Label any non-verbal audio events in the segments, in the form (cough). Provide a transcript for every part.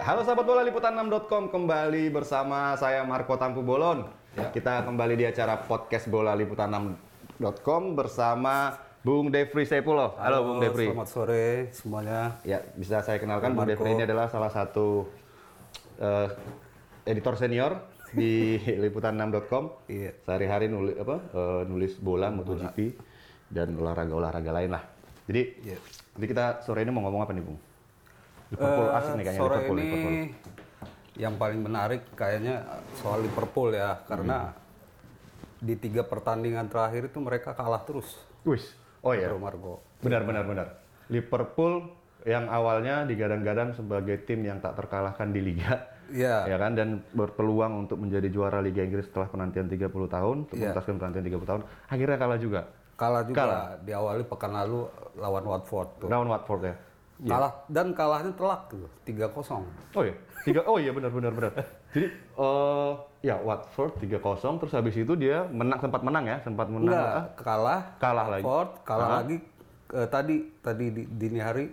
Halo sahabat bola liputan6.com kembali bersama saya Marco Tampu Bolon. Kita kembali di acara podcast bola liputan6.com bersama Bung Devri Sepulo. Halo, Bung Devri. Selamat sore semuanya. Ya, bisa saya kenalkan Bung. Devri ini adalah salah satu eh, editor senior di (laughs) liputan6.com. Iya. Sehari-hari nulis apa? eh, nulis bola, MotoGP dan olahraga-olahraga lain lah. Jadi, Iya. jadi kita sore ini mau ngomong apa nih, Bung? Liverpool Eh, asik nih kayaknya sore Liverpool, ini Liverpool. yang paling menarik kayaknya soal Liverpool ya, karena di tiga pertandingan terakhir itu mereka kalah terus. Wis. Oh iya. Bro Margo. Benar benar benar. Liverpool yang awalnya digadang-gadang sebagai tim yang tak terkalahkan di liga, Iya. ya kan dan berpeluang untuk menjadi juara Liga Inggris setelah penantian 30 tahun, untuk Iya. menuntaskan penantian 30 tahun, akhirnya kalah juga. Kalah juga Kalah. diawali pekan lalu lawan Watford tuh. Lawan Watford ya. Kalah dan kalahnya telak tuh, 3-0. Oh iya, tiga, oh iya benar benar benar. Jadi eh ya Watford 3-0 terus habis itu dia menang sempat menang ya, sempat menang. Enggak, ah, kalah. Kalah lagi. Watford, kalah Hah? lagi eh, tadi tadi di dini hari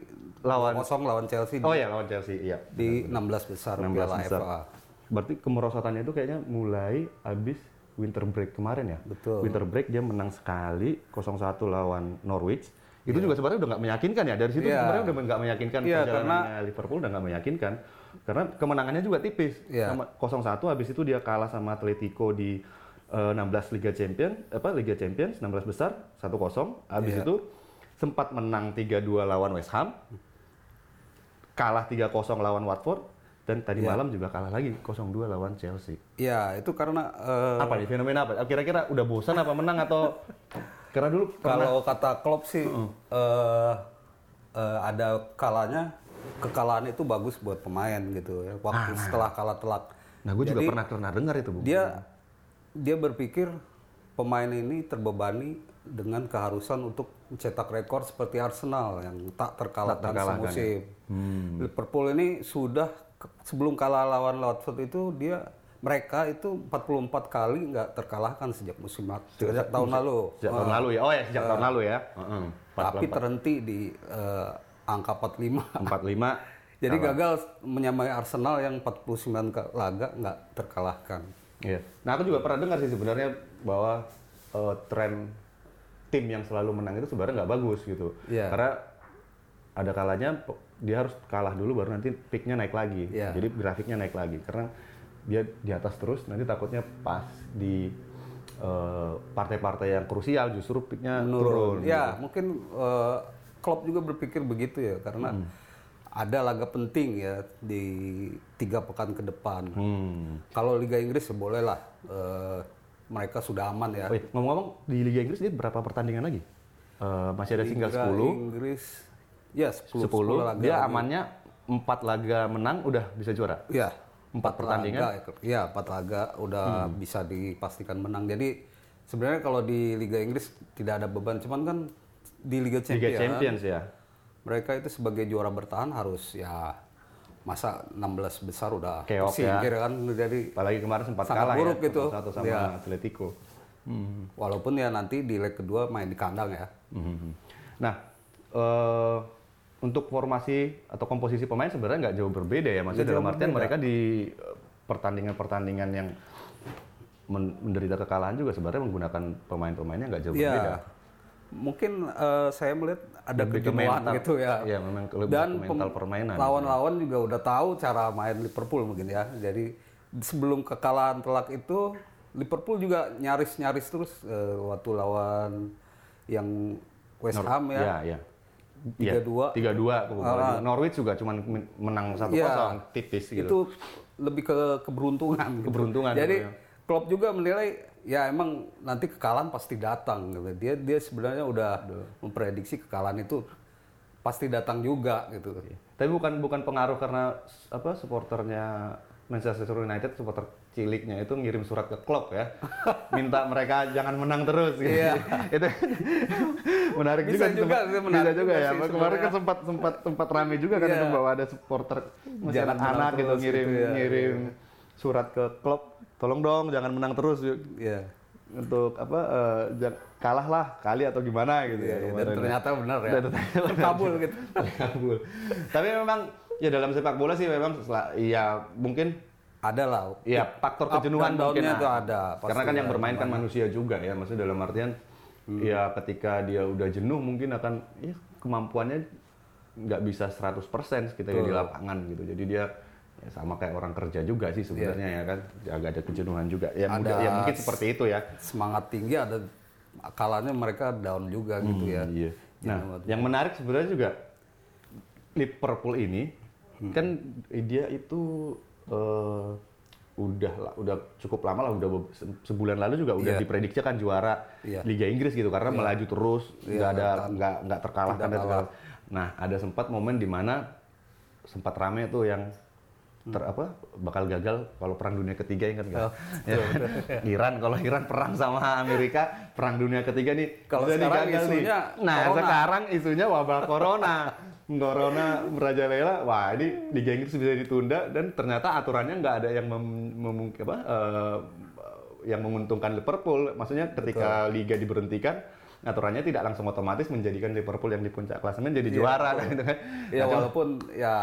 Lawan- 0 lawan Chelsea Oh iya lawan Chelsea, iya. di 16 besar 16 Piala besar. FA. Berarti kemerosotannya itu kayaknya mulai habis winter break kemarin ya. Betul. Winter break dia menang sekali 0-1 lawan Norwich. Itu juga sebenarnya udah nggak meyakinkan ya. Dari situ Iya. sebenarnya udah nggak meyakinkan Iya, perjalanannya Liverpool udah nggak meyakinkan. Karena kemenangannya juga tipis. Sama 0-1 habis itu dia kalah sama Atletico di eh, 16 Liga Champion, apa Liga Champions 16 besar 1-0. Habis Iya. itu sempat menang 3-2 lawan West Ham. Kalah 3-0 lawan Watford dan tadi Iya. malam juga kalah lagi 0-2 lawan Chelsea. Ya, itu karena eh, Apa nih fenomena apa? Kira-kira udah bosan apa menang atau karena dulu pernah kalau kata Klopp sih eh, eh, ada kalanya kekalahan itu bagus buat pemain gitu ya. Waktu setelah kalah telak. Nah, gue juga pernah pernah dengar itu, Bu. Dia dia berpikir pemain ini terbebani dengan keharusan untuk mencetak rekor seperti Arsenal yang tak terkalahkan, Tak terkalahkan, ya. semusim. Liverpool ini sudah sebelum kalah lawan Watford itu dia mereka itu 44 kali nggak terkalahkan sejak musim sejak tahun lalu. Sejak tahun lalu ya. Oh ya, sejak tahun lalu ya. Heeh. Tapi terhenti di eh, angka 45. 45 (laughs) Jadi gagal menyamai Arsenal yang 49 ke- laga nggak terkalahkan. Iya. Nah, aku juga pernah dengar sih sebenarnya bahwa eh, tren tim yang selalu menang itu sebenarnya nggak bagus gitu. Iya. Karena ada kalanya dia harus kalah dulu baru nanti peaknya naik lagi. Iya. Jadi grafiknya naik lagi karena dia di atas terus nanti takutnya pas di eh, partai-partai yang krusial justru peaknya turun. gitu. Ya, mungkin eh, Klopp juga berpikir begitu ya karena Hmm. ada laga penting ya di tiga pekan ke depan. Hmm. Kalau Liga Inggris ya boleh lah eh, mereka sudah aman ya. Iya, ngomong-ngomong di Liga Inggris ini berapa pertandingan lagi? Eh, masih ada tinggal Liga 10. Inggris ya 10, 10, 10 laga dia lagi. amannya 4 laga menang udah bisa juara. Ya, Empat pertandingan? Hmm. Laga, ya, empat laga udah bisa dipastikan menang. Jadi sebenarnya kalau di Liga Inggris tidak ada beban, cuman kan di Liga Liga Champions, Champions ya. mereka itu sebagai juara bertahan harus ya masa 16 besar udah Keok ya. kan jadi Apalagi kemarin sempat Sangat kalah buruk ya, itu. satu sama Iya. Atletico. Hmm. walaupun ya nanti di leg kedua main di kandang ya. Mhm. Nah, eh, untuk formasi atau komposisi pemain sebenarnya nggak jauh berbeda ya. Maksudnya dalam artian berbeda. mereka di eh, pertandingan-pertandingan yang men- menderita kekalahan juga sebenarnya menggunakan pemain-pemainnya nggak jauh Iya. berbeda. Mungkin eh, saya melihat ada Lebih ke kejenuhan mental. gitu ya. Iya, memang Dan mental permainan. Lawan-lawan juga udah tahu cara main Liverpool mungkin ya. Jadi sebelum kekalahan telak itu Liverpool juga nyaris-nyaris terus eh, waktu lawan yang West Ham ya. Iya, iya. Iya, 3-2. 3-2 kebobolan. Norwich juga cuma men- menang 1-0 Iya. tipis gitu. Itu lebih ke keberuntungan. gitu. Keberuntungan, Jadi gitu Klopp juga menilai ya emang nanti kekalahan pasti datang. gitu. Dia dia sebenarnya udah memprediksi kekalahan itu pasti datang juga gitu. Tapi bukan bukan pengaruh karena apa supporternya Manchester United supporter ciliknya itu ngirim surat ke Klopp ya. (laughs) Minta mereka jangan menang terus gitu. Iya. (laughs) itu (laughs) menarik Bisa juga. juga, menarik bisa juga juga ya. sih Kemarin kan sempat sempat sempat rame juga kan Iya. itu bahwa ada supporter Jangan anak-anak gitu ngirim gitu ya. ngirim surat ke Klopp. Tolong dong jangan menang terus yuk. Iya. untuk apa jang- kalah lah kali atau gimana gitu ya Iya, dan kemarin. ternyata benar ya. Dan ternyata juga. gitu. Terkabul. Tapi memang Ya dalam sepak bola sih memang ya mungkin Ada lah. ya faktor kejenuhan mungkin ah. itu ada, pasti Karena kan yang bermain kan manusia juga ya. Maksudnya dalam artian Hmm. ya ketika dia udah jenuh mungkin akan ya kemampuannya nggak bisa 100% kita di lapangan gitu. Jadi dia ya sama kayak orang kerja juga sih sebenarnya ya kan. Agak ada kejenuhan juga. Ya, Ada mudah- ya mungkin seperti itu ya. Semangat tinggi ada kalanya mereka down juga gitu ya. Iya. Nah, yang menarik sebenarnya juga Liverpool ini Hmm. kan dia itu eh, udah lah, udah cukup lama lah, udah sebulan lalu juga udah Iya. diprediksi kan juara Iya. Liga Inggris gitu karena melaju terus, nggak ada nggak nggak terkalahkan dan segala. Nah, ada sempat momen di mana sempat rame tuh yang ter apa bakal gagal kalau perang dunia ketiga ingat nggak? Oh, Ya. (laughs) Iran kalau Iran perang sama Amerika perang dunia ketiga nih Kalau sekarang gagal nih. isunya Nah corona. sekarang isunya wabah corona. (laughs) corona merajalela, wah ini Liga Inggris bisa ditunda dan ternyata aturannya nggak ada yang mem, memung- apa, eh, yang menguntungkan Liverpool. Maksudnya ketika liga diberhentikan, aturannya tidak langsung otomatis menjadikan Liverpool yang di puncak klasemen jadi juara gitu kan. Ya walaupun ya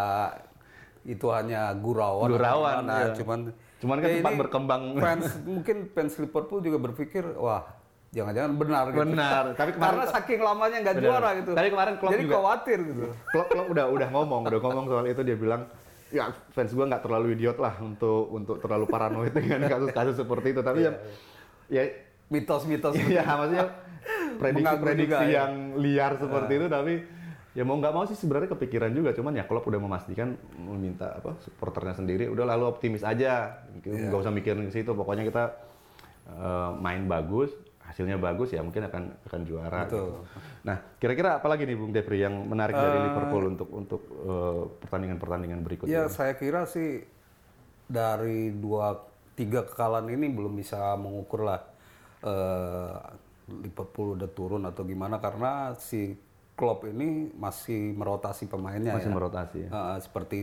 itu hanya gurauan. Gurauan, gimana, iya. cuman Cuman kan ya sempat ini berkembang. Fans mungkin fans Liverpool juga berpikir wah jangan-jangan benar gitu. Benar, tapi (laughs) kemarin Karena saking lamanya nggak juara gitu. Tapi kemarin Klopp Jadi juga- khawatir gitu. Klopp, Klopp udah udah ngomong, udah ngomong soal itu dia bilang ya fans gua nggak terlalu idiot lah untuk untuk terlalu paranoid (laughs) dengan kasus-kasus seperti itu. Tapi ya ya Mitos-mitos ya maksudnya (laughs) prediksi-prediksi juga ya. yang liar seperti itu tapi ya mau nggak mau sih sebenarnya kepikiran juga cuman ya Klopp udah memastikan meminta apa supporternya sendiri udah lalu optimis aja Iya. nggak usah mikirin ke situ pokoknya kita eh, main bagus hasilnya bagus ya mungkin akan akan juara Betul. gitu. nah kira-kira apa lagi nih Bung Depri yang menarik dari Liverpool untuk untuk eh, pertandingan-pertandingan berikutnya Ya saya kira sih dari dua tiga kekalahan ini belum bisa mengukur lah eh, Liverpool udah turun atau gimana karena si Klopp ini masih merotasi pemainnya masih ya. merotasi ya. Eh, seperti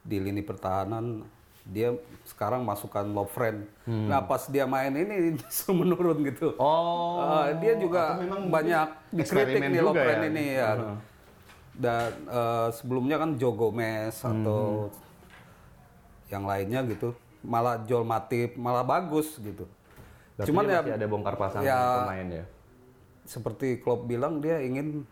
di lini pertahanan dia sekarang masukkan Lovren. Nah pas dia main ini (laughs) justru menurun gitu. Hmm. Oh, Eh, dia juga banyak dikritik nih juga Lovren ya? ini ya. Dan eh, sebelumnya kan Joe Gomez atau yang lainnya gitu, malah Joel Matip malah bagus gitu. Berarti Cuman ya masih ada bongkar pasang ya- pemain ya seperti Klopp bilang dia ingin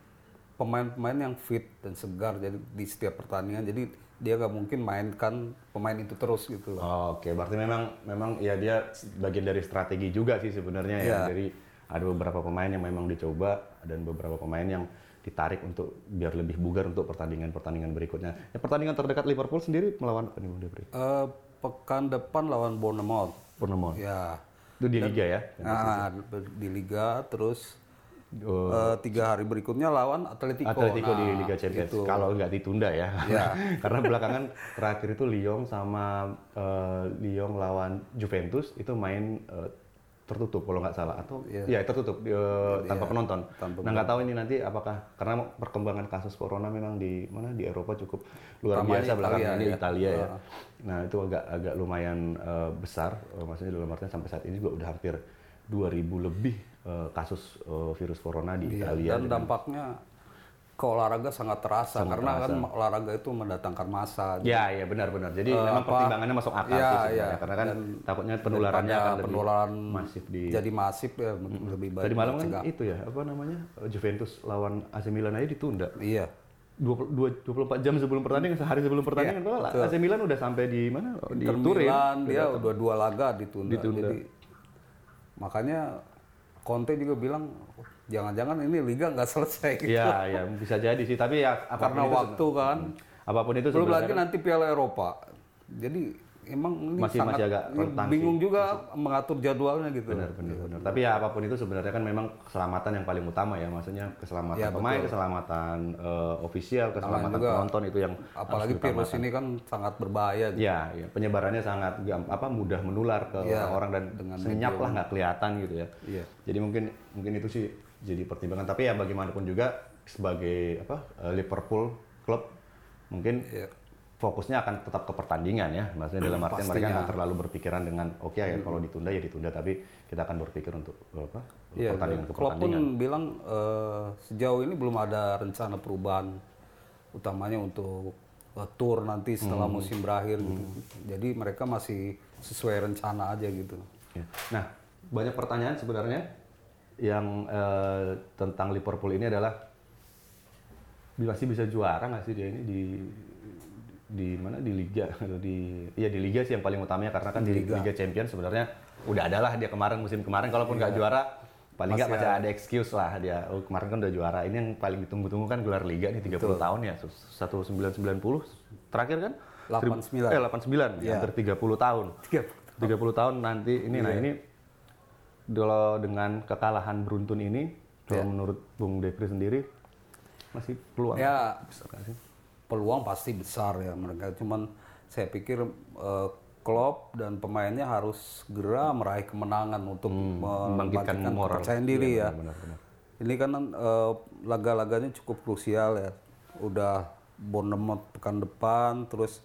pemain-pemain yang fit dan segar jadi di setiap pertandingan. Jadi dia nggak mungkin mainkan pemain itu terus gitu loh. Oke, berarti memang memang ya dia bagian dari strategi juga sih sebenarnya ya. Iya. Dari ada beberapa pemain yang memang dicoba dan beberapa pemain yang ditarik untuk biar lebih bugar untuk pertandingan-pertandingan berikutnya. Ya, pertandingan terdekat Liverpool sendiri melawan apa nih Bung Depri? Eh, pekan depan lawan Bournemouth. Purnomo. Ya. Itu di liga ya. Nah, di liga terus Oh, eh, tiga hari berikutnya lawan Atletico. Atletico di Nah, Liga Champions. itu. Kalau nggak ditunda ya. Ya. (laughs) Karena belakangan terakhir itu Lyon sama eh, Lyon lawan Juventus itu main eh, tertutup kalau nggak salah atau ya tertutup eh, tanpa penonton. tanpa nah nggak tahu ini nanti apakah karena perkembangan kasus corona memang di mana di Eropa cukup luar Utamanya biasa belakangan ini ya. Italia ya. Nah itu agak agak lumayan eh, besar. Eh, maksudnya dalam artian sampai saat ini juga udah hampir 2000 lebih eh, kasus eh, virus corona di Iya, Italia. dan dampaknya ke olahraga sangat terasa Sangat karena kan olahraga itu mendatangkan massa. Ya, ya benar-benar. Jadi Eh, memang apa- pertimbangannya masuk akal Iya, sih iya. Karena kan Dan takutnya penularannya akan lebih penularan masif di. jadi masif ya lebih baik Tadi malam kan dicegah. itu ya, apa namanya? Juventus lawan AC Milan aja ditunda. Iya. 20, 24 jam sebelum pertandingan, sehari sebelum pertandingan, padahal AC Milan udah sampai di mana? Di Inter Turin. Milan dia udah dua laga ditunda. Ditunda. Jadi makanya Conte juga bilang "Oh, jangan-jangan ini liga nggak selesai (laughs) gitu. Iya, ya bisa jadi sih. Tapi ya Karena itu, waktu kan. apa pun itu Belum lagi nanti Piala Eropa. Jadi emang ini Masih- sangat masih agak rentan bingung juga mengatur jadwalnya gitu. benar benar benar. Tapi ya apa pun itu sebenarnya kan memang keselamatan yang paling utama ya. Maksudnya keselamatan Ya, pemain, keselamatan eh, ofisial, keselamatan juga- penonton itu yang Apalagi virus ini kan sangat berbahaya. gitu. Ya, ya, penyebarannya sangat apa mudah menular ke Ya, orang-orang dan dengan senyap lah nggak kelihatan gitu ya. Iya. Jadi mungkin mungkin itu sih jadi pertimbangan. Tapi ya bagaimanapun juga sebagai apa eh, Liverpool klub mungkin Iya. Fokusnya akan tetap ke pertandingan ya. Maksudnya dalam artian mereka Pastinya. nggak terlalu berpikiran dengan oke ya kalau ditunda ya ditunda tapi kita akan berpikir untuk eh, apa Iya, pertandingan ke Klopp pun bilang eh, sejauh ini belum ada rencana perubahan utamanya untuk uh, tour nanti setelah musim berakhir gitu. Jadi mereka masih sesuai rencana aja gitu. Ya. Nah, banyak pertanyaan sebenarnya yang eh, tentang Liverpool ini adalah masih bisa juara nggak sih dia ini di di mana di liga atau di iya di liga sih yang paling utamanya karena kan di, liga. Champions sebenarnya udah ada lah dia kemarin musim kemarin kalaupun nggak juara paling nggak masih ada excuse lah dia oh, kemarin kan udah juara ini yang paling ditunggu-tunggu kan gelar liga nih 30 Betul. tahun ya 1990 terakhir kan 89. eh 89 Iya. hampir 30 tahun 30 tahun nanti ini nah Iya. ini kalau dengan kekalahan beruntun ini kalau Iya. menurut Bung Depri sendiri masih peluang Ya sih? Peluang pasti besar ya mereka. Cuman saya pikir eh, Klopp dan pemainnya harus segera meraih kemenangan untuk membangkitkan membangkitkan moral. kepercayaan diri Iya, ya. benar-benar. Ini kan eh, laga-laganya cukup krusial ya. Udah Bournemouth pekan depan, terus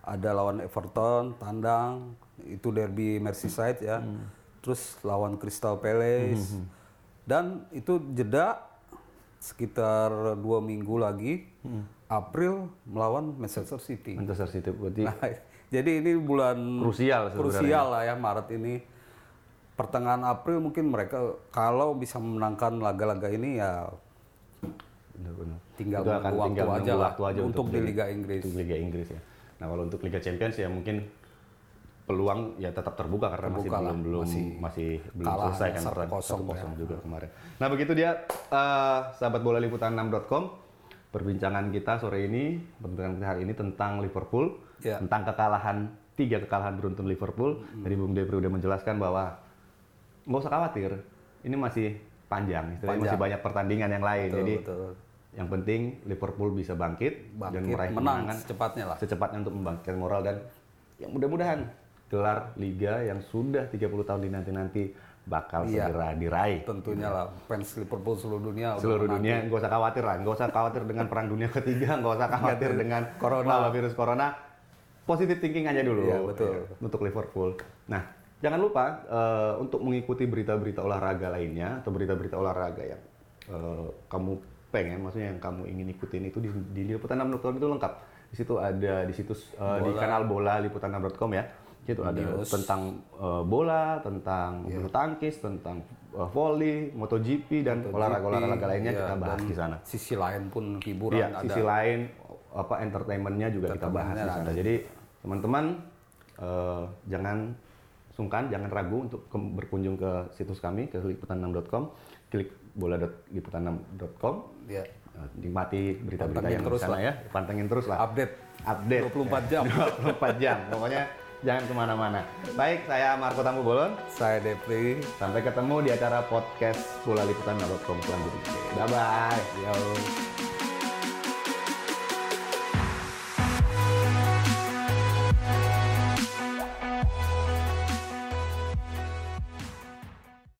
ada lawan Everton tandang, itu derby Merseyside ya. Terus lawan Crystal Palace. Dan itu jeda sekitar dua minggu lagi, April melawan Manchester City. Manchester City berarti Nah, (laughs) jadi ini bulan Krusial sebenarnya. krusial lah ya Maret ini. Pertengahan April mungkin mereka kalau bisa memenangkan laga-laga ini ya benar-benar tinggal Itu akan waktu tinggal aja lah waktu aja untuk di jadi- Liga Inggris. untuk Liga Inggris ya. Nah kalau untuk Liga Champions ya mungkin peluang ya tetap terbuka karena masih Terbuka lah, belum belum masih masih, belum selesai kan 1-0 pertandingan 1-0 ya. juga kemarin. Nah begitu dia eh, sahabat bola liputan 6.com perbincangan kita sore ini perbincangan kita hari ini tentang Liverpool Ya. tentang kekalahan tiga kekalahan beruntun Liverpool. Tadi Bung Depri udah menjelaskan bahwa nggak usah khawatir ini masih panjang, istilahnya masih banyak pertandingan yang lain. Betul, Jadi betul. yang penting Liverpool bisa bangkit, dan Bangkit, meraih menang kemenangan secepatnya lah. secepatnya untuk membangkitkan moral dan yang mudah-mudahan gelar liga yang sudah 30 tahun dinanti-nanti bakal Iya. segera diraih. Tentunya lah fans Liverpool seluruh dunia Seluruh dunia nggak usah khawatir lah, nggak usah khawatir dengan perang dunia ketiga, nggak usah khawatir dengan Corona. virus corona. Positive thinking aja dulu Iya, betul. ya, untuk Liverpool. Nah, jangan lupa eh, untuk mengikuti berita-berita olahraga lainnya atau berita-berita olahraga yang eh, kamu pengen, maksudnya yang kamu ingin ikutin itu di, di liputan6.com itu lengkap. Di situ ada di situs eh, di kanal bola liputan6.com ya. Di situ ada tentang eh, bola, tentang Iya. bulu tangkis, tentang eh, volley, MotoGP dan olahraga-olahraga lainnya Iya, kita bahas di sana. Sisi lain pun hiburan Iya, ada. sisi lain apa entertainmentnya juga kita bahas di sana. Jadi teman-teman eh, jangan sungkan, jangan ragu untuk ke- berkunjung ke situs kami ke liputan6.com, klik bola.liputan6.com, Ya. eh, nikmati berita-berita yang di terus sana lah. ya, pantengin terus lah. Update. Update 24 jam. (laughs) 24 jam. Pokoknya jangan ke mana-mana. Baik, saya Marco Tambu Bolon. Saya Depri. Sampai ketemu di acara podcast bola liputan.com selanjutnya. Bye bye. Yo.